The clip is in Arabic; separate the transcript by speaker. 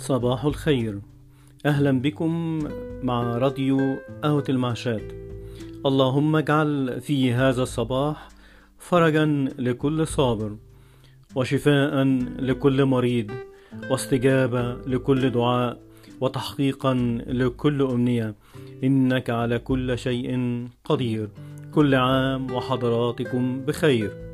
Speaker 1: صباح الخير. أهلا بكم مع راديو قهوة المعشات. اللهم اجعل في هذا الصباح فرجا لكل صابر وشفاء لكل مريض واستجابة لكل دعاء وتحقيقا لكل أمنية. إنك على كل شيء قدير. كل عام وحضراتكم بخير.